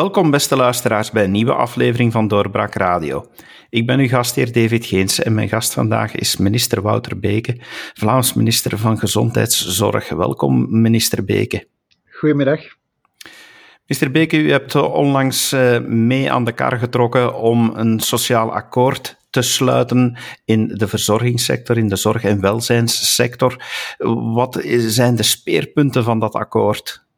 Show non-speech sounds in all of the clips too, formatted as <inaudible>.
Welkom, beste luisteraars, bij een nieuwe aflevering van Doorbraak Radio. Ik ben uw gastheer David Geens en mijn gast vandaag is minister Wouter Beke, Vlaams minister van Gezondheidszorg. Welkom, minister Beke. Goedemiddag. Minister Beke, u hebt onlangs eh, mee aan de kar getrokken om een sociaal akkoord te sluiten in de verzorgingssector, in de zorg- en welzijnssector. Wat zijn de speerpunten van dat akkoord?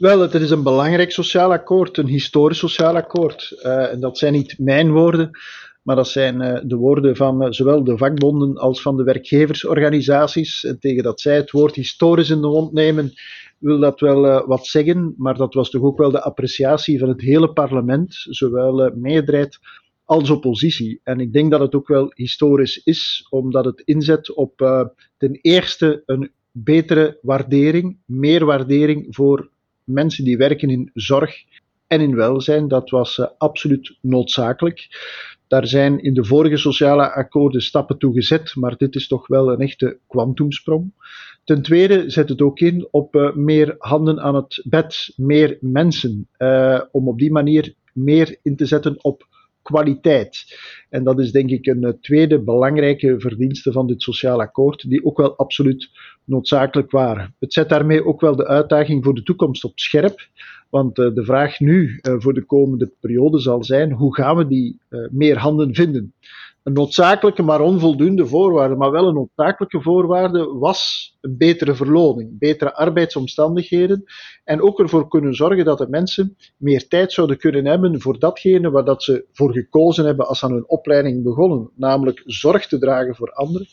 Wel, het is een belangrijk sociaal akkoord, een historisch sociaal akkoord. Uh, en dat zijn niet mijn woorden, maar dat zijn uh, de woorden van uh, zowel de vakbonden als van de werkgeversorganisaties. En tegen dat zij het woord historisch in de mond nemen, wil dat wel wat zeggen, maar dat was toch ook wel de appreciatie van het hele parlement, zowel meerderheid als oppositie. En ik denk dat het ook wel historisch is, omdat het inzet op ten eerste een betere waardering, meer waardering voor mensen die werken in zorg en in welzijn. Dat was uh, absoluut noodzakelijk. Daar zijn in de vorige sociale akkoorden stappen toe gezet, maar dit is toch wel een echte kwantumsprong. Ten tweede zet het ook in op uh, meer handen aan het bed, meer mensen, uh, om op die manier meer in te zetten op kwaliteit. En dat is denk ik een tweede belangrijke verdienste van dit sociaal akkoord, die ook wel absoluut noodzakelijk waren. Het zet daarmee ook wel de uitdaging voor de toekomst op scherp, want uh, de vraag nu uh, voor de komende periode zal zijn, hoe gaan we die meer handen vinden? Een noodzakelijke, maar onvoldoende voorwaarde, maar wel een noodzakelijke voorwaarde was een betere verloning, betere arbeidsomstandigheden en ook ervoor kunnen zorgen dat de mensen meer tijd zouden kunnen hebben voor datgene waar dat ze voor gekozen hebben als ze aan hun opleiding begonnen, namelijk zorg te dragen voor anderen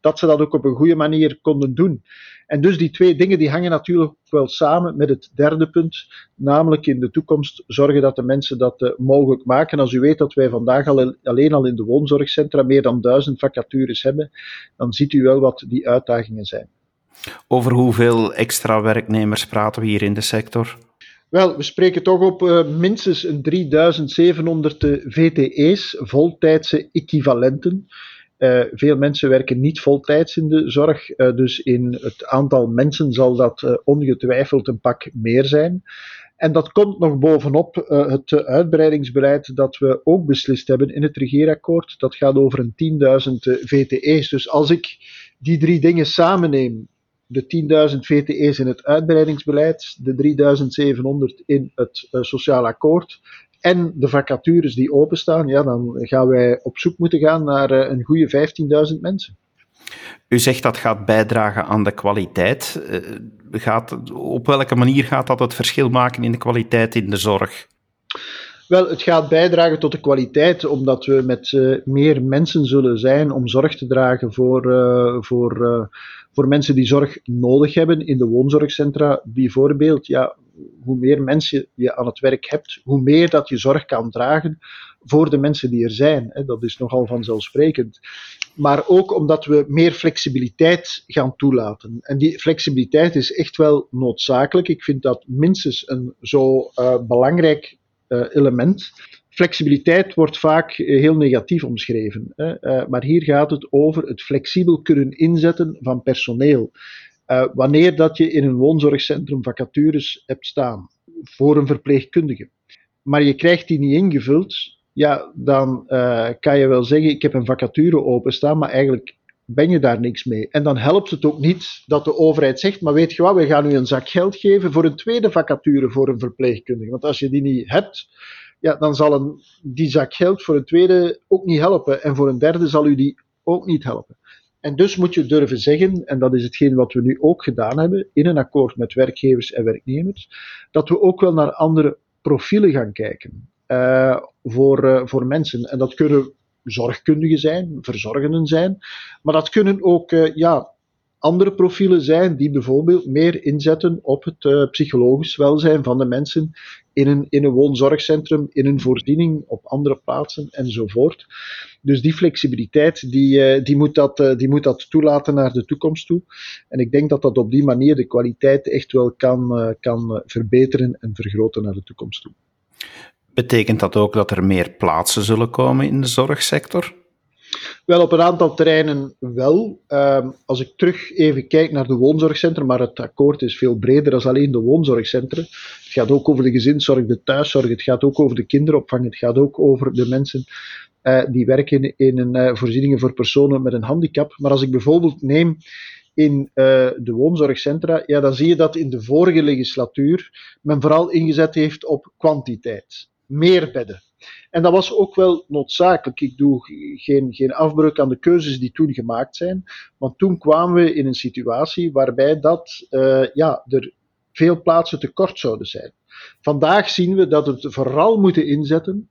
dat ze dat ook op een goede manier konden doen. En dus die twee dingen die hangen natuurlijk wel samen met het derde punt, namelijk in de toekomst zorgen dat de mensen dat uh, mogelijk maken. Als u weet dat wij vandaag al, alleen al in de woonzorgcentra meer dan duizend vacatures hebben, dan ziet u wel wat die uitdagingen zijn. Over hoeveel extra werknemers praten we hier in de sector? Wel, we spreken toch op uh, minstens 3700 VTE's, voltijdse equivalenten. Uh, veel mensen werken niet voltijds in de zorg, uh, dus in het aantal mensen zal dat uh, ongetwijfeld een pak meer zijn. En dat komt nog bovenop het uitbreidingsbeleid dat we ook beslist hebben in het regeerakkoord. Dat gaat over een 10.000 VTE's. Dus als ik die drie dingen samenneem, de 10.000 VTE's in het uitbreidingsbeleid, de 3.700 in het sociaal akkoord, en de vacatures die openstaan, ja, dan gaan wij op zoek moeten gaan naar uh, een goede 15.000 mensen. U zegt dat gaat bijdragen aan de kwaliteit. Uh, gaat, op welke manier gaat dat het verschil maken in de kwaliteit in de zorg? Wel, het gaat bijdragen tot de kwaliteit, omdat we met uh, meer mensen zullen zijn om zorg te dragen voor, voor, voor mensen die zorg nodig hebben in de woonzorgcentra. Bijvoorbeeld, ja, hoe meer mensen je aan het werk hebt, hoe meer dat je zorg kan dragen voor de mensen die er zijn. Dat is nogal vanzelfsprekend. Maar ook omdat we meer flexibiliteit gaan toelaten. En die flexibiliteit is echt wel noodzakelijk. Ik vind dat minstens een zo uh, belangrijk uh, element. Flexibiliteit wordt vaak heel negatief omschreven. Hè? Uh, maar hier gaat het over het flexibel kunnen inzetten van personeel. Uh, wanneer dat je in een woonzorgcentrum vacatures hebt staan voor een verpleegkundige, maar je krijgt die niet ingevuld, ja, dan kan je wel zeggen, ik heb een vacature openstaan, maar eigenlijk ben je daar niks mee. En dan helpt het ook niet dat de overheid zegt, maar weet je wat, we gaan u een zak geld geven voor een tweede vacature voor een verpleegkundige. Want als je die niet hebt, ja, dan zal een, die zak geld voor een tweede ook niet helpen. En voor een derde zal u die ook niet helpen. En dus moet je durven zeggen, en dat is hetgeen wat we nu ook gedaan hebben in een akkoord met werkgevers en werknemers, dat we ook wel naar andere profielen gaan kijken uh, voor, uh, voor mensen. En dat kunnen zorgkundigen zijn, verzorgenden zijn, maar dat kunnen ook uh, ja, andere profielen zijn die bijvoorbeeld meer inzetten op het psychologisch welzijn van de mensen in een, in een woonzorgcentrum, in een voorziening, op andere plaatsen enzovoort. Dus die flexibiliteit, die, uh, die, moet dat, uh, die moet dat toelaten naar de toekomst toe. En ik denk dat dat op die manier de kwaliteit echt wel kan, kan verbeteren en vergroten naar de toekomst toe. Betekent dat ook dat er meer plaatsen zullen komen in de zorgsector? Wel, op een aantal terreinen wel. Ehm, als ik terug even kijk naar de woonzorgcentra, maar het akkoord is veel breder dan alleen de woonzorgcentra. Het gaat ook over de gezinszorg, de thuiszorg, het gaat ook over de kinderopvang, het gaat ook over de mensen uh, die werken in een, uh, voorzieningen voor personen met een handicap. Maar als ik bijvoorbeeld neem in uh, de woonzorgcentra, ja, dan zie je dat in de vorige legislatuur men vooral ingezet heeft op kwantiteit. Meer bedden. En dat was ook wel noodzakelijk. Ik doe geen, geen afbreuk aan de keuzes die toen gemaakt zijn. Want toen kwamen we in een situatie waarbij dat, uh, ja, er veel plaatsen tekort zouden zijn. Vandaag zien we dat we het vooral moeten inzetten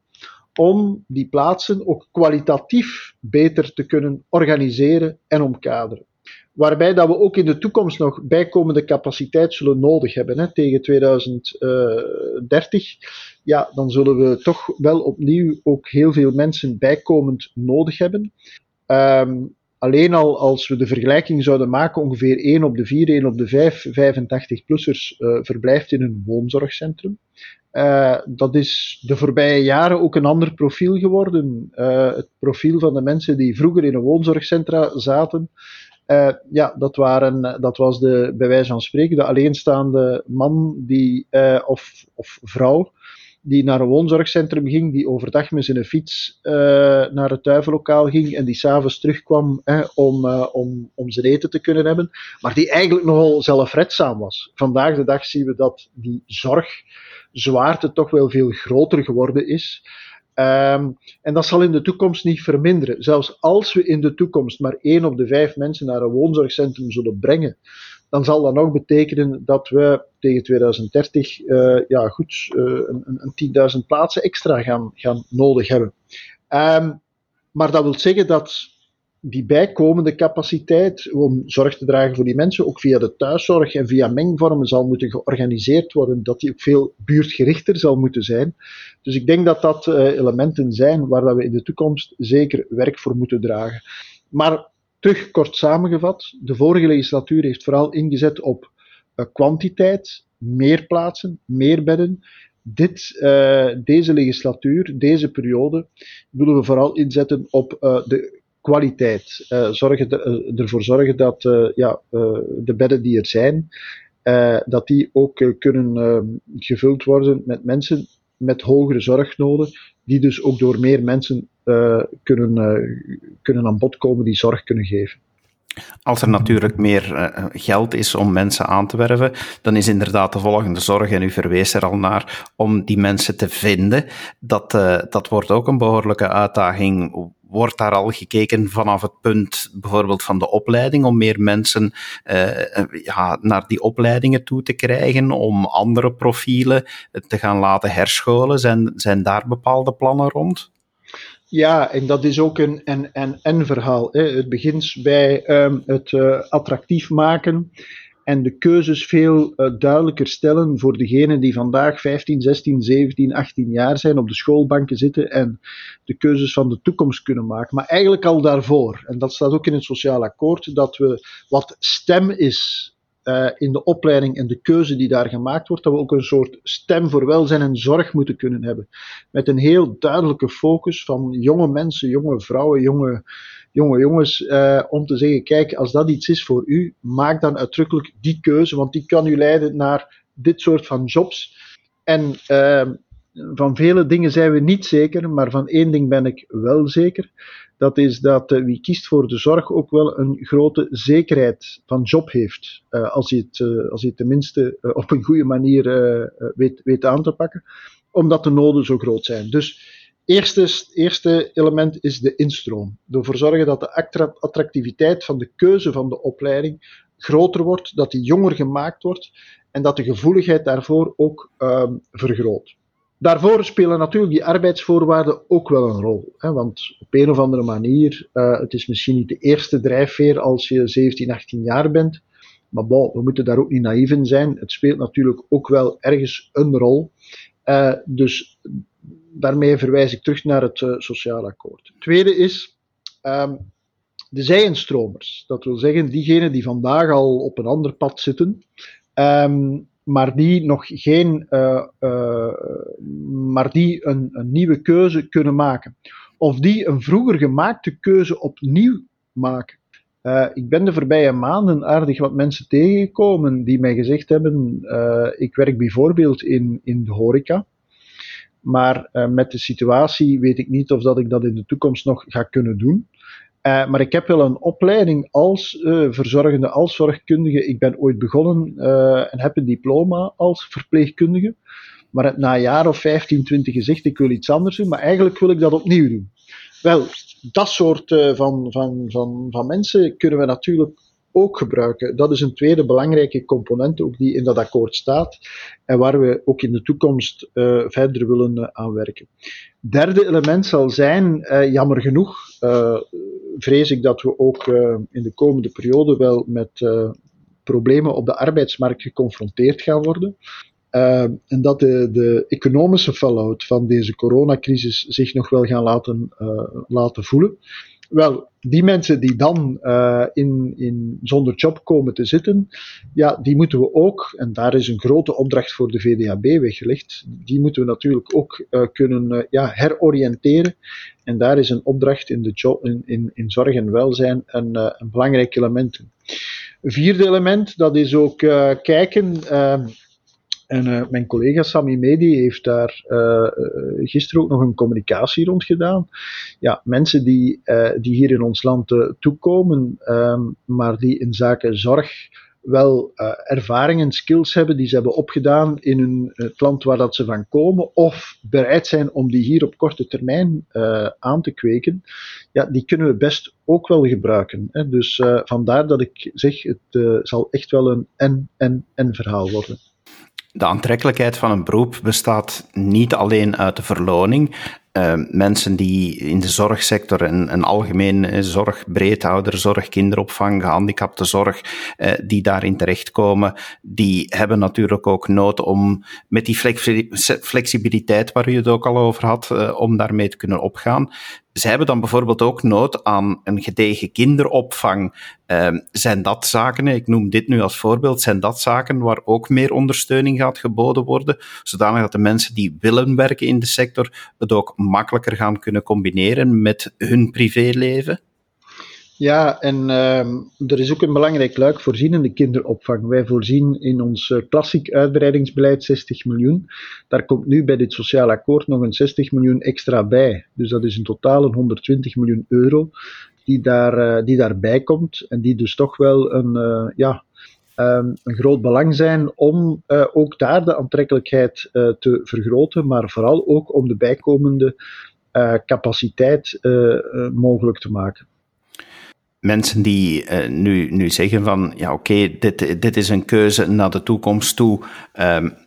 om die plaatsen ook kwalitatief beter te kunnen organiseren en omkaderen. Waarbij dat we ook in de toekomst nog bijkomende capaciteit zullen nodig hebben hè, tegen 2030. Ja, dan zullen we toch wel opnieuw ook heel veel mensen bijkomend nodig hebben. Um, alleen al als we de vergelijking zouden maken, ongeveer 1 op de 4, 1 op de 5 85-plussers uh, verblijft in een woonzorgcentrum. Uh, dat is de voorbije jaren ook een ander profiel geworden. Het profiel van de mensen die vroeger in een woonzorgcentra zaten, uh, ja, dat, waren, dat was de, bij wijze van spreken de alleenstaande man die, uh, of, of vrouw die naar een woonzorgcentrum ging, die overdag met zijn fiets uh, naar het duivenlokaal ging en die s'avonds terugkwam om, om, om zijn eten te kunnen hebben, maar die eigenlijk nogal zelfredzaam was. Vandaag de dag zien we dat die zorgzwaarte toch wel veel groter geworden is. Um, en dat zal in de toekomst niet verminderen. Zelfs als we in de toekomst maar één op de vijf mensen naar een woonzorgcentrum zullen brengen, dan zal dat nog betekenen dat we tegen 2030 uh, ja, goed, uh, een, een 10.000 plaatsen extra gaan, gaan nodig hebben. Um, maar dat wil zeggen dat die bijkomende capaciteit om zorg te dragen voor die mensen, ook via de thuiszorg en via mengvormen, zal moeten georganiseerd worden, dat die ook veel buurtgerichter zal moeten zijn. Dus ik denk dat dat uh, elementen zijn waar dat we in de toekomst zeker werk voor moeten dragen. Maar terug kort samengevat, de vorige legislatuur heeft vooral ingezet op uh, kwantiteit, meer plaatsen, meer bedden. Dit, uh, deze legislatuur, deze periode, willen we vooral inzetten op de kwaliteit. Uh, zorgen de, uh, ervoor zorgen dat uh, ja, de bedden die er zijn, dat die ook kunnen gevuld worden met mensen met hogere zorgnoden, die dus ook door meer mensen kunnen, kunnen aan bod komen die zorg kunnen geven. Als er natuurlijk meer uh, geld is om mensen aan te werven, dan is inderdaad de volgende zorg, en u verwees er al naar, om die mensen te vinden. Dat, uh, dat wordt ook een behoorlijke uitdaging wordt daar al gekeken vanaf het punt bijvoorbeeld van de opleiding, om meer mensen uh, ja, naar die opleidingen toe te krijgen, om andere profielen te gaan laten herscholen? Zijn, zijn daar bepaalde plannen rond? Ja, en dat is ook een en-en-en-verhaal. Het begint bij um, het uh, attractief maken en de keuzes veel uh, duidelijker stellen voor degenen die vandaag 15, 16, 17, 18 jaar zijn, op de schoolbanken zitten en de keuzes van de toekomst kunnen maken. Maar eigenlijk al daarvoor, en dat staat ook in het sociaal akkoord, dat we wat stem is uh, in de opleiding en de keuze die daar gemaakt wordt, dat we ook een soort stem voor welzijn en zorg moeten kunnen hebben. Met een heel duidelijke focus van jonge mensen, jonge vrouwen, jonge jonge jongens, uh, om te zeggen, kijk, als dat iets is voor u, maak dan uitdrukkelijk die keuze, want die kan u leiden naar dit soort van jobs. En uh, van vele dingen zijn we niet zeker, maar van één ding ben ik wel zeker. Dat is dat uh, wie kiest voor de zorg ook wel een grote zekerheid van job heeft. Uh, als, hij het, uh, als hij het tenminste op een goede manier weet, weet aan te pakken. Omdat de noden zo groot zijn. Dus Eerste, eerste element is de instroom. Ervoor zorgen dat de attractiviteit van de keuze van de opleiding groter wordt, dat die jonger gemaakt wordt en dat de gevoeligheid daarvoor ook um, vergroot. Daarvoor spelen natuurlijk die arbeidsvoorwaarden ook wel een rol. Hè, want op een of andere manier, uh, het is misschien niet de eerste drijfveer als je 17, 18 jaar bent. Maar we moeten daar ook niet naïef in zijn. Het speelt natuurlijk ook wel ergens een rol. Uh, dus daarmee verwijs ik terug naar het uh, sociaal akkoord. Tweede is um, de zij-instromers. Dat wil zeggen, diegenen die vandaag al op een ander pad zitten, um, maar die nog geen, uh, uh, maar die een, een, nieuwe keuze kunnen maken. of die een vroeger gemaakte keuze opnieuw maken. Uh, ik ben de voorbije maanden aardig wat mensen tegengekomen die mij gezegd hebben: ik werk bijvoorbeeld in, in de horeca. Maar met de situatie weet ik niet of dat ik dat in de toekomst nog ga kunnen doen. Maar ik heb wel een opleiding als verzorgende, als zorgkundige. Ik ben ooit begonnen en heb een diploma als verpleegkundige. Maar na een jaar of 15, 20 gezegd, ik wil iets anders doen, maar eigenlijk wil ik dat opnieuw doen. Wel, dat soort van, van, van, van mensen kunnen we natuurlijk ook gebruiken. Dat is een tweede belangrijke component ook die in dat akkoord staat en waar we ook in de toekomst verder willen aan werken. Derde element zal zijn, uh, jammer genoeg, vrees ik dat we ook in de komende periode wel met problemen op de arbeidsmarkt geconfronteerd gaan worden. En dat de, de, economische fallout van deze coronacrisis zich nog wel gaan laten, laten voelen. Wel, die mensen die dan uh, in, in, zonder job komen te zitten, ja, die moeten we ook, en daar is een grote opdracht voor de VDAB weggelegd, die moeten we natuurlijk ook kunnen ja, heroriënteren. En daar is een opdracht in, de job, in, in, zorg en welzijn een, een belangrijk element. Vierde element, dat is ook kijken en uh, mijn collega Sami Medi heeft daar uh, gisteren ook nog een communicatie rond gedaan. Ja, mensen die, die hier in ons land toekomen, um, maar die in zaken zorg wel ervaringen, skills hebben die ze hebben opgedaan in hun, het land waar dat ze van komen, of bereid zijn om die hier op korte termijn aan te kweken, ja, die kunnen we best ook wel gebruiken. Hè. Dus vandaar dat ik zeg, het zal echt wel een en-en-en verhaal worden de aantrekkelijkheid van een beroep bestaat niet alleen uit de verloning. Uh, mensen die in de zorgsector en, en algemeen eh, zorg, breedhouderzorg, kinderopvang, gehandicaptenzorg, uh, die daarin terechtkomen, die hebben natuurlijk ook nood om met die flexibiliteit waar u het ook al over had, uh, om daarmee te kunnen opgaan. Zij hebben dan bijvoorbeeld ook nood aan een gedegen kinderopvang. Uh, zijn dat zaken, ik noem dit nu als voorbeeld, zijn dat zaken waar ook meer ondersteuning gaat geboden worden, zodanig dat de mensen die willen werken in de sector het ook makkelijker gaan kunnen combineren met hun privéleven? Ja, en uh, er is ook een belangrijk luik voorzienende kinderopvang. Wij voorzien in ons uh, klassiek uitbreidingsbeleid 60 miljoen. Daar komt nu bij dit sociaal akkoord nog een 60 miljoen extra bij. Dus dat is in totaal een 120 miljoen euro die, daar, uh, die daarbij komt. En die dus toch wel een, uh, ja, um, een groot belang zijn om ook daar de aantrekkelijkheid te vergroten, maar vooral ook om de bijkomende capaciteit mogelijk te maken mensen die uh, nu, nu zeggen van ja oké, dit, dit is een keuze naar de toekomst toe. Um,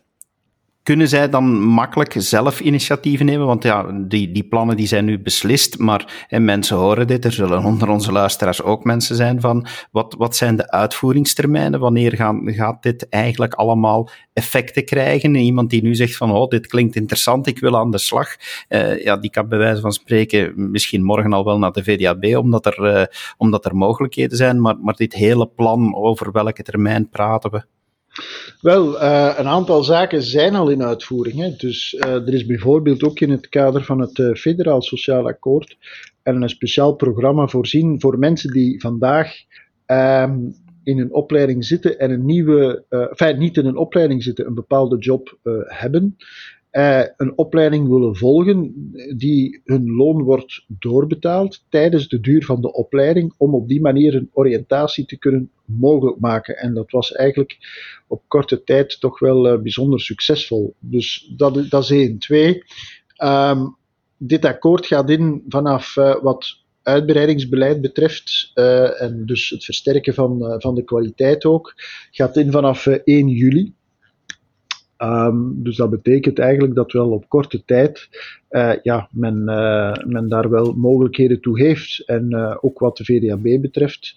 kunnen zij dan makkelijk zelf initiatieven nemen? Want ja, die, die plannen die zijn nu beslist, maar en mensen horen dit. Er zullen onder onze luisteraars ook mensen zijn van wat, wat zijn de uitvoeringstermijnen? Wanneer gaan, gaat dit eigenlijk allemaal effecten krijgen? Iemand die nu zegt van oh, dit klinkt interessant, ik wil aan de slag. Uh, ja, die kan bij wijze van spreken misschien morgen al wel naar de VDAB, omdat er, uh, omdat er mogelijkheden zijn. Maar, maar dit hele plan, over welke termijn praten we? Wel, uh, een aantal zaken zijn al in uitvoering. Hè. Dus uh, er is bijvoorbeeld ook in het kader van het uh, Federaal Sociaal Akkoord een speciaal programma voorzien voor mensen die vandaag um, in een opleiding zitten en een nieuwe, niet in een opleiding zitten, een bepaalde job hebben uh, een opleiding willen volgen die hun loon wordt doorbetaald tijdens de duur van de opleiding, om op die manier een oriëntatie te kunnen mogelijk maken. En dat was eigenlijk op korte tijd toch wel uh, bijzonder succesvol. Dus dat, dat is één. Twee, um, dit akkoord gaat in vanaf uh, wat uitbreidingsbeleid betreft, en dus het versterken van, van de kwaliteit ook, gaat in vanaf 1 juli. Um, dus dat betekent eigenlijk dat wel op korte tijd uh, ja, men, uh, men daar wel mogelijkheden toe heeft. En uh, ook wat de VDAB betreft,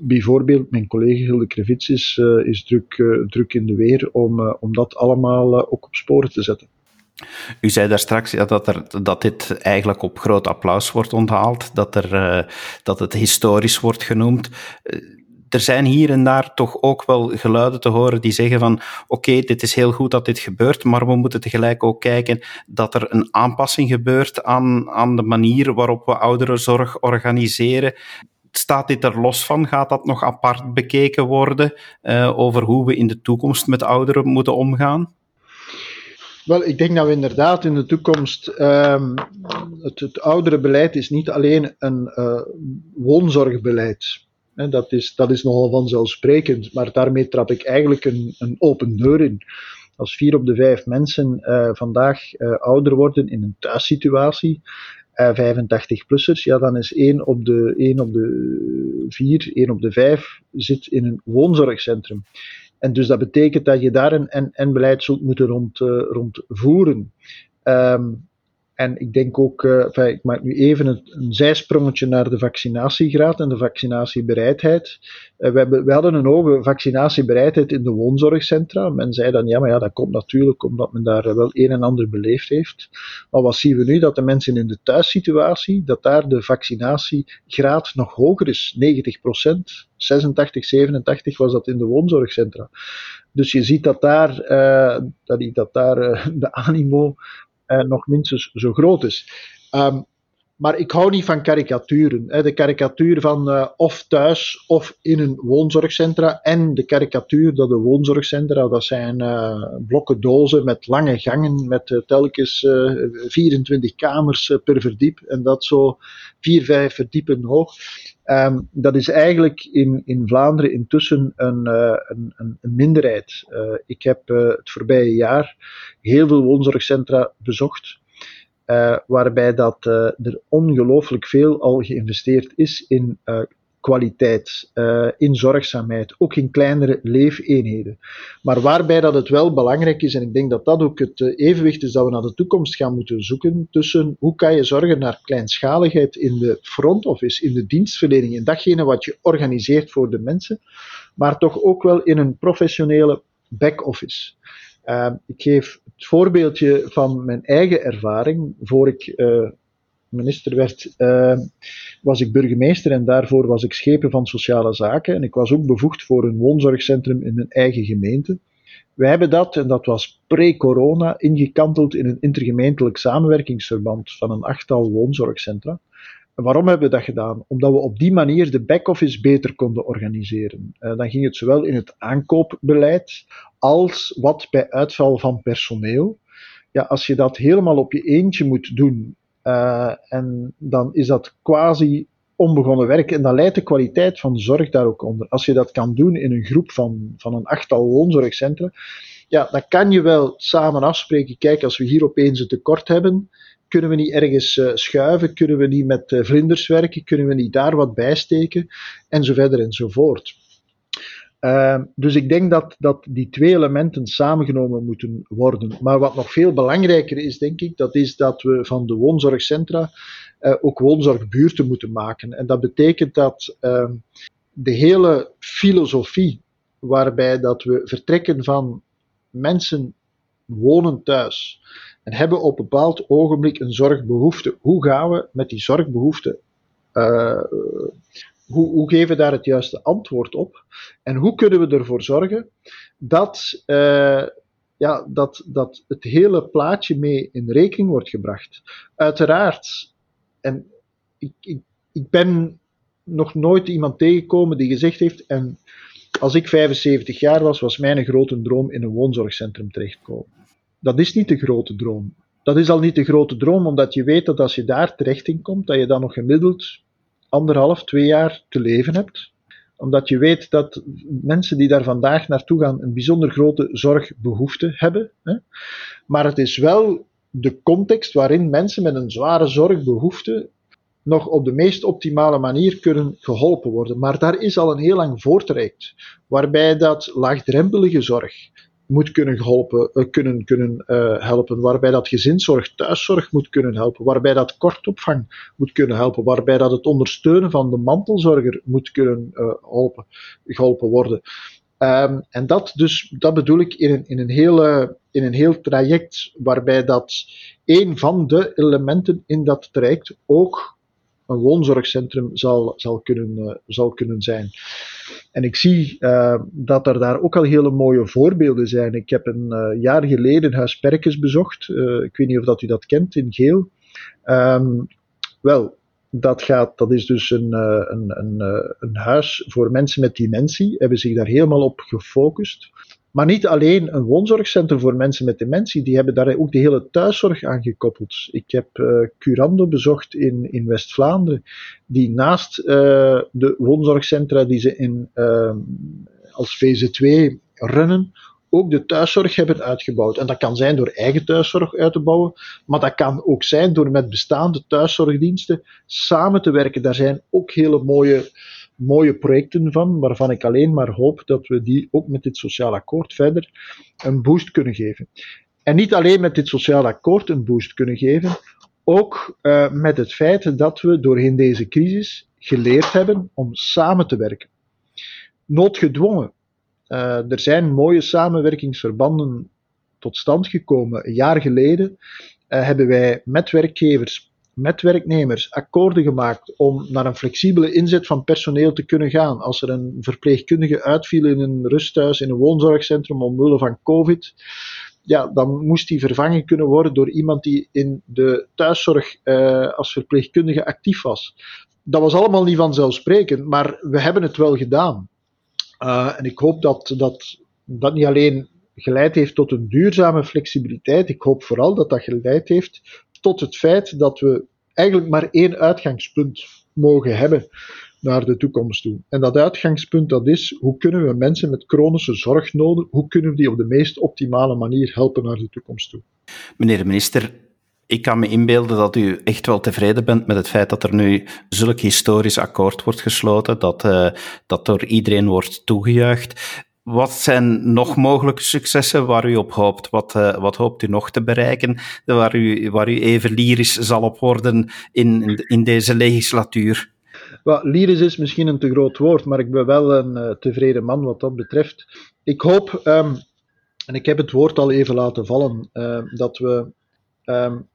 bijvoorbeeld mijn collega Hilde Krevits is, is druk, druk in de weer om, om dat allemaal ook op sporen te zetten. U zei daar straks ja, dat, er, dat dit eigenlijk op groot applaus wordt onthaald, dat, er, dat het historisch wordt genoemd er zijn hier en daar toch ook wel geluiden te horen die zeggen van oké, dit is heel goed dat dit gebeurt, maar we moeten tegelijk ook kijken dat er een aanpassing gebeurt aan, aan de manier waarop we ouderenzorg organiseren. Staat dit er los van? Gaat dat nog apart bekeken worden uh, over hoe we in de toekomst met ouderen moeten omgaan? Wel, ik denk dat we inderdaad in de toekomst. Um, het, het ouderenbeleid is niet alleen een uh, woonzorgbeleid. Dat, is, dat is nogal vanzelfsprekend, maar daarmee trap ik eigenlijk een, een open deur in. Als vier op de vijf mensen uh, vandaag uh, ouder worden in een thuissituatie, 85-plussers, ja, dan is 1 op de, 1 op de 4, 1 op de 5 zit in een woonzorgcentrum. En dus dat betekent dat je daar een en-beleid zult moeten rond, uh, rond voeren. Um, en ik denk ook, enfin, ik maak nu even een, zijsprongetje naar de vaccinatiegraad en de vaccinatiebereidheid. Uh, we, hebben, we hadden een hoge vaccinatiebereidheid in de woonzorgcentra. Men zei dan, ja, maar ja, dat komt natuurlijk omdat men daar wel een en ander beleefd heeft. Maar wat zien we nu? Dat de mensen in de thuissituatie, dat daar de vaccinatiegraad nog hoger is. 90 procent, 86, 87 was dat in de woonzorgcentra. Dus je ziet dat daar, uh, dat, dat daar de animo nog minstens zo groot is. Um, maar ik hou niet van karikaturen. Hè. De karikatuur van uh, of thuis of in een woonzorgcentra. En de karikatuur dat de woonzorgcentra, dat zijn uh, blokken dozen met lange gangen, met uh, telkens 24 kamers per verdiep. En dat zo vier, vijf verdiepen hoog. Um, dat is eigenlijk in, in Vlaanderen intussen een, een, een minderheid. ik heb het voorbije jaar heel veel woonzorgcentra bezocht. Uh, waarbij dat, uh, er ongelooflijk veel al geïnvesteerd is in uh, kwaliteit, in zorgzaamheid, ook in kleinere leefeenheden. Maar waarbij dat het wel belangrijk is, en ik denk dat dat ook het evenwicht is dat we naar de toekomst gaan moeten zoeken, tussen hoe kan je zorgen naar kleinschaligheid in de front office, in de dienstverlening, in datgene wat je organiseert voor de mensen, maar toch ook wel in een professionele back-office. Uh, ik geef het voorbeeldje van mijn eigen ervaring. Voor ik uh, minister werd, uh, was ik burgemeester en daarvoor was ik schepen van sociale zaken. En ik was ook bevoegd voor een woonzorgcentrum in een eigen gemeente. Wij hebben dat, en dat was pre-corona, ingekanteld in een intergemeentelijk samenwerkingsverband van een achttal woonzorgcentra. Waarom hebben we dat gedaan? Omdat we op die manier de back-office beter konden organiseren. Uh, dan ging het zowel in het aankoopbeleid als wat bij uitval van personeel. Ja, als je dat helemaal op je eentje moet doen, uh, en dan is dat quasi onbegonnen werk. En dan leidt de kwaliteit van de zorg daar ook onder. Als je dat kan doen in een groep van, van een achttal woonzorgcentra, ja, dan kan je wel samen afspreken. Kijk, als we hier opeens een tekort hebben, kunnen we niet ergens uh, schuiven? Kunnen we niet met uh, vlinders werken? Kunnen we niet daar wat bijsteken? En zo verder en zo voort. Uh, dus ik denk dat, dat die twee elementen samengenomen moeten worden. Maar wat nog veel belangrijker is, denk ik, dat is dat we van de woonzorgcentra uh, ook woonzorgbuurten moeten maken. En dat betekent dat ehm, de hele filosofie waarbij dat we vertrekken van mensen wonen thuis en hebben op een bepaald ogenblik een zorgbehoefte. Hoe gaan we met die zorgbehoefte? Uh, hoe, hoe, geven we daar het juiste antwoord op? En hoe kunnen we ervoor zorgen dat, uh, ja, dat, dat het hele plaatje mee in rekening wordt gebracht? Uiteraard, en ik, ik, ik ben nog nooit iemand tegengekomen die gezegd heeft, en als ik 75 jaar was, was mijn grote droom in een woonzorgcentrum terechtkomen dat is niet de grote droom. Dat is al niet de grote droom, omdat je weet dat als je daar terecht in komt, dat je dan nog gemiddeld anderhalf, twee jaar te leven hebt. Omdat je weet dat mensen die daar vandaag naartoe gaan een bijzonder grote zorgbehoefte hebben. Hè. Maar het is wel de context waarin mensen met een zware zorgbehoefte nog op de meest optimale manier kunnen geholpen worden. Maar daar is al een heel lang voortraject, waarbij dat laagdrempelige zorg, moet kunnen, geholpen, uh, kunnen, kunnen uh, helpen, waarbij dat gezinszorg, thuiszorg moet kunnen helpen, waarbij dat kortopvang moet kunnen helpen, waarbij dat het ondersteunen van de mantelzorger moet kunnen uh, helpen, geholpen worden. Um, en dat, dus, dat bedoel ik in een, in, een hele, in een heel traject, waarbij dat een van de elementen in dat traject ook een woonzorgcentrum zal, zal, kunnen, zal kunnen zijn. En ik zie dat er daar ook al hele mooie voorbeelden zijn. Ik heb een jaar geleden Huis Perkens bezocht. ik weet niet of dat u dat kent in Geel. Um, wel, dat, gaat, dat is dus een, een, een, een huis voor mensen met dementie. Hebben zich daar helemaal op gefocust. Maar niet alleen een woonzorgcentrum voor mensen met dementie, die hebben daar ook de hele thuiszorg aan gekoppeld. Ik heb uh, Curando bezocht in, in West-Vlaanderen, die naast uh, de woonzorgcentra die ze in, uh, als VZ2 runnen, ook de thuiszorg hebben uitgebouwd. En dat kan zijn door eigen thuiszorg uit te bouwen, maar dat kan ook zijn door met bestaande thuiszorgdiensten samen te werken. Daar zijn ook hele mooie mooie projecten van, waarvan ik alleen maar hoop dat we die ook met dit sociaal akkoord verder een boost kunnen geven. En niet alleen met dit sociaal akkoord een boost kunnen geven, ook uh, met het feit dat we doorheen deze crisis geleerd hebben om samen te werken. Noodgedwongen. Uh, er zijn mooie samenwerkingsverbanden tot stand gekomen. Een jaar geleden uh, hebben wij met werkgevers met werknemers akkoorden gemaakt om naar een flexibele inzet van personeel te kunnen gaan. Als er een verpleegkundige uitviel in een rusthuis, in een woonzorgcentrum omwille van COVID, ja, dan moest die vervangen kunnen worden door iemand die in de thuiszorg uh, als verpleegkundige actief was. Dat was allemaal niet vanzelfsprekend, maar we hebben het wel gedaan. Uh, en ik hoop dat dat, dat niet alleen geleid heeft tot een duurzame flexibiliteit, ik hoop vooral dat dat geleid heeft tot het feit dat we eigenlijk maar één uitgangspunt mogen hebben naar de toekomst toe. En dat uitgangspunt dat is, hoe kunnen we mensen met chronische zorgnoden, hoe kunnen we die op de meest optimale manier helpen naar de toekomst toe? Meneer de minister, ik kan me inbeelden dat u echt wel tevreden bent met het feit dat er nu zulk historisch akkoord wordt gesloten, dat, uh, dat door iedereen wordt toegejuicht. Wat zijn nog mogelijke successen waar u op hoopt? Wat, uh, wat hoopt u nog te bereiken, waar u, waar u even lyrisch zal op worden in, in deze legislatuur? Well, lyrisch is misschien een te groot woord, maar ik ben wel een uh, tevreden man wat dat betreft. Ik hoop, um, en ik heb het woord al even laten vallen, uh, dat we um,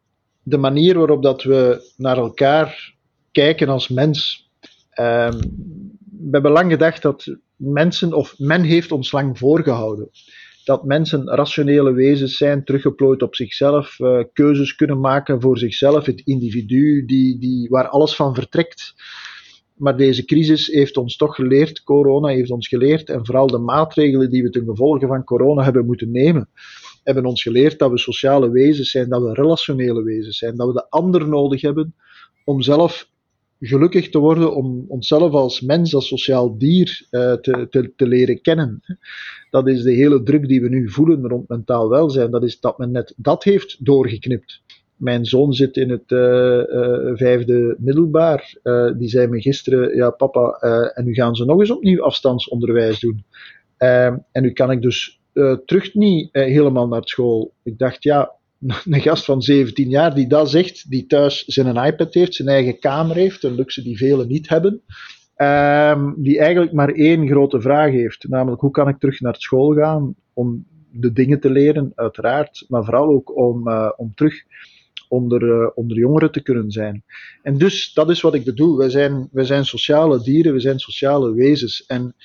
de manier waarop dat we naar elkaar kijken als mens. We hebben lang gedacht dat mensen, of men heeft ons lang voorgehouden, dat mensen rationele wezens zijn, teruggeplooid op zichzelf, uh, keuzes kunnen maken voor zichzelf, het individu die, die, waar alles van vertrekt. Maar deze crisis heeft ons toch geleerd, corona heeft ons geleerd, en vooral de maatregelen die we ten gevolge van corona hebben moeten nemen, hebben ons geleerd dat we sociale wezens zijn, dat we relationele wezens zijn, dat we de ander nodig hebben om zelf gelukkig te worden om onszelf als mens, als sociaal dier uh, te, te, te, leren kennen. Dat is de hele druk die we nu voelen rond mentaal welzijn. Dat is dat men net dat heeft doorgeknipt. Mijn zoon zit in het uh, uh, vijfde middelbaar. die zei me gisteren: Ja, papa, en nu gaan ze nog eens opnieuw afstandsonderwijs doen. en nu kan ik dus terug niet helemaal naar school. Ik dacht, ja, <laughs> een gast van 17 jaar die dat zegt, die thuis zijn iPad heeft, zijn eigen kamer heeft, een luxe die velen niet hebben, um, die eigenlijk maar één grote vraag heeft, namelijk hoe kan ik terug naar school gaan om de dingen te leren, uiteraard, maar vooral ook om, uh, om terug onder, uh, onder jongeren te kunnen zijn. En dus, dat is wat ik bedoel. Wij zijn, wij zijn sociale dieren, we zijn sociale wezens. En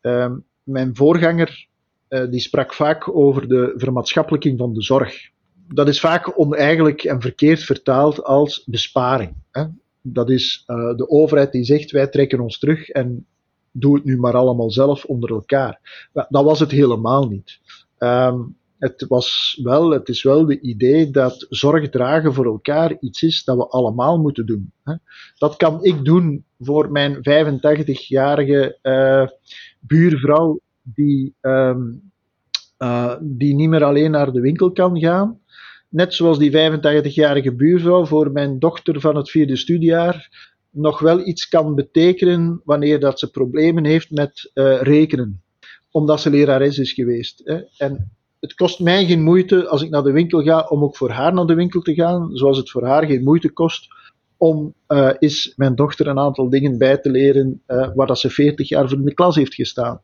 um, mijn voorganger, uh, die sprak vaak over de vermaatschappelijking van de zorg dat is vaak oneigenlijk en verkeerd vertaald als besparing. Hè? Dat is uh, de overheid die zegt wij trekken ons terug en doe het nu maar allemaal zelf onder elkaar. Dat was het helemaal niet. Um, het, was wel, het is wel de idee dat zorg dragen voor elkaar iets is dat we allemaal moeten doen. Hè? Dat kan ik doen voor mijn 85-jarige uh, buurvrouw die, um, uh, die niet meer alleen naar de winkel kan gaan, net zoals die 85-jarige buurvrouw voor mijn dochter van het vierde studiejaar nog wel iets kan betekenen wanneer dat ze problemen heeft met uh, rekenen, omdat ze lerares is geweest. Hè. En het kost mij geen moeite als ik naar de winkel ga om ook voor haar naar de winkel te gaan, zoals het voor haar geen moeite kost om uh, is mijn dochter een aantal dingen bij te leren uh, waar dat ze 40 jaar voor in de klas heeft gestaan.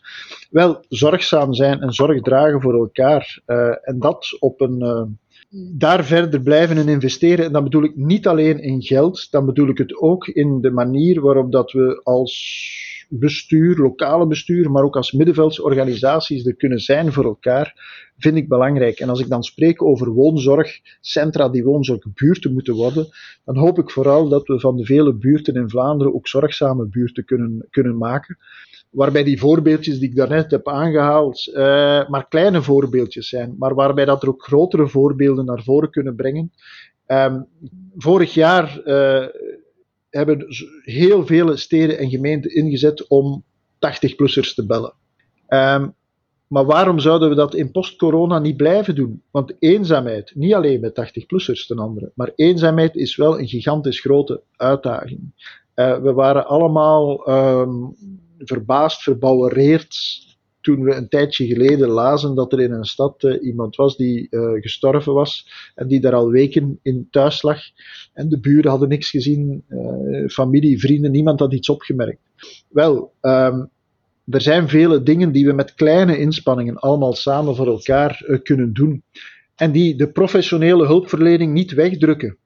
Wel, zorgzaam zijn en zorg dragen voor elkaar. Uh, en dat op een daar verder blijven in investeren. En dan bedoel ik niet alleen in geld, dan bedoel ik het ook in de manier waarop dat we als bestuur, lokale bestuur, maar ook als middenveldsorganisaties er kunnen zijn voor elkaar, vind ik belangrijk. En als ik dan spreek over woonzorgcentra die woonzorgbuurten moeten worden, dan hoop ik vooral dat we van de vele buurten in Vlaanderen ook zorgzame buurten kunnen, kunnen maken waarbij die voorbeeldjes die ik daarnet heb aangehaald, uh, maar kleine voorbeeldjes zijn, maar waarbij dat er ook grotere voorbeelden naar voren kunnen brengen. Um, vorig jaar uh, hebben heel veel steden en gemeenten ingezet om 80-plussers te bellen. Um, maar waarom zouden we dat in post-corona niet blijven doen? Want eenzaamheid, niet alleen met 80-plussers ten andere, maar eenzaamheid is wel een gigantisch grote uitdaging. Uh, we waren allemaal um, verbaasd, verbouwereerd toen we een tijdje geleden lazen dat er in een stad uh, iemand was die uh, gestorven was en die daar al weken in thuis lag. En de buren hadden niks gezien, uh, familie, vrienden, niemand had iets opgemerkt. Wel, um, er zijn vele dingen die we met kleine inspanningen allemaal samen voor elkaar kunnen doen. En die de professionele hulpverlening niet wegdrukken.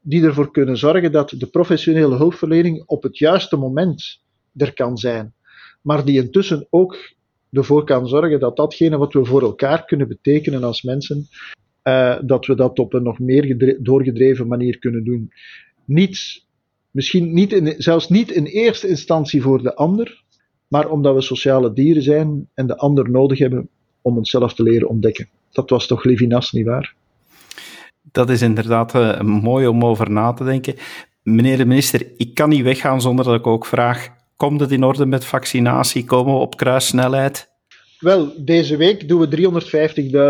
Die ervoor kunnen zorgen dat de professionele hulpverlening op het juiste moment er kan zijn maar die intussen ook ervoor kan zorgen dat datgene wat we voor elkaar kunnen betekenen als mensen, uh, dat we dat op een nog meer doorgedreven manier kunnen doen. Niet, misschien niet in, zelfs niet in eerste instantie voor de ander, maar omdat we sociale dieren zijn en de ander nodig hebben om onszelf te leren ontdekken. Dat was toch Levinas, nietwaar? Dat is inderdaad uh, mooi om over na te denken. Meneer de minister, ik kan niet weggaan zonder dat ik ook vraag: Komt het in orde met vaccinatie? Komen we op kruissnelheid? Wel, deze week doen we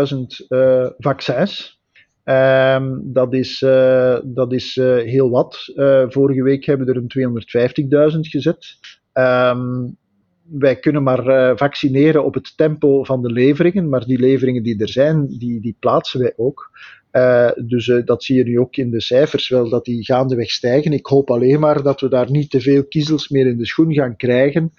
350.000 uh, eh, vaccins. Um, dat is, uh, dat is uh, heel wat. vorige week hebben we er een 250.000 gezet. Um, wij kunnen maar vaccineren op het tempo van de leveringen, maar die leveringen die er zijn, die, die plaatsen wij ook. Uh, dus uh, dat zie je nu ook in de cijfers wel, dat die gaandeweg stijgen. Ik hoop alleen maar dat we daar niet te veel kiezels meer in de schoen gaan krijgen.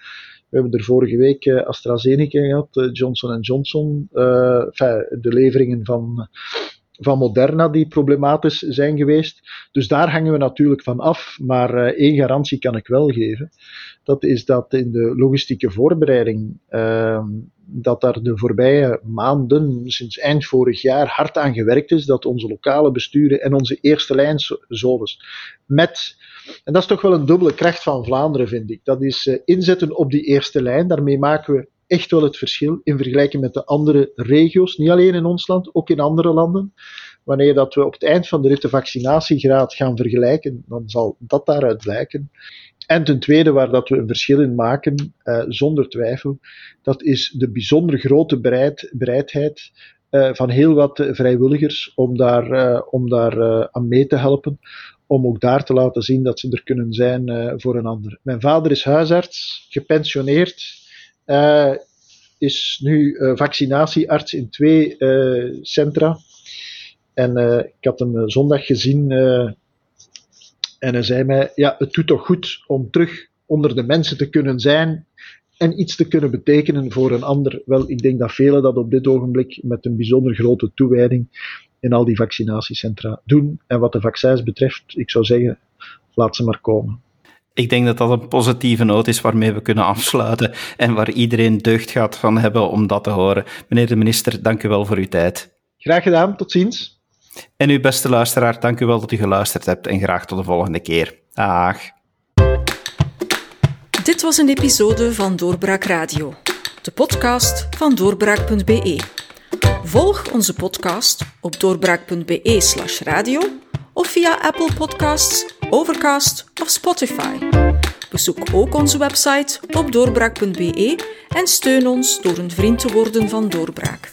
We hebben er vorige week uh, AstraZeneca gehad, Johnson Johnson, de leveringen van, van Moderna die problematisch zijn geweest. Dus daar hangen we natuurlijk van af, maar één garantie kan ik wel geven. Dat is dat in de logistieke voorbereiding ehm, dat daar de voorbije maanden, sinds eind vorig jaar, hard aan gewerkt is. Dat onze lokale besturen en onze eerste lijnzones met, en dat is toch wel een dubbele kracht van Vlaanderen, vind ik. Dat is uh, inzetten op die eerste lijn. Daarmee maken we echt wel het verschil in vergelijking met de andere regio's. Niet alleen in ons land, ook in andere landen. Wanneer dat we op het eind van de rit de vaccinatiegraad gaan vergelijken, dan zal dat daaruit blijken. En ten tweede, waar dat we een verschil in maken, uh, zonder twijfel, dat is de bijzonder grote bereid, bereidheid uh, van heel wat vrijwilligers om daar, om daar aan mee te helpen. Om ook daar te laten zien dat ze er kunnen zijn voor een ander. Mijn vader is huisarts, gepensioneerd, is nu vaccinatiearts in twee centra. En ik had hem zondag gezien en hij zei mij, ja, het doet toch goed om terug onder de mensen te kunnen zijn en iets te kunnen betekenen voor een ander. Wel, ik denk dat velen dat op dit ogenblik met een bijzonder grote toewijding in al die vaccinatiecentra doen. En wat de vaccins betreft, ik zou zeggen, laat ze maar komen. Ik denk dat dat een positieve noot is waarmee we kunnen afsluiten en waar iedereen deugd gaat van hebben om dat te horen. Meneer de minister, dank u wel voor uw tijd. Graag gedaan, tot ziens. En uw beste luisteraar, dank u wel dat u geluisterd hebt en graag tot de volgende keer. Dag. Dit was een episode van Doorbraak Radio, de podcast van doorbraak.be. Volg onze podcast op doorbraak.be/radio of via Apple Podcasts, Overcast of Spotify. Bezoek ook onze website op doorbraak.be en steun ons door een vriend te worden van Doorbraak.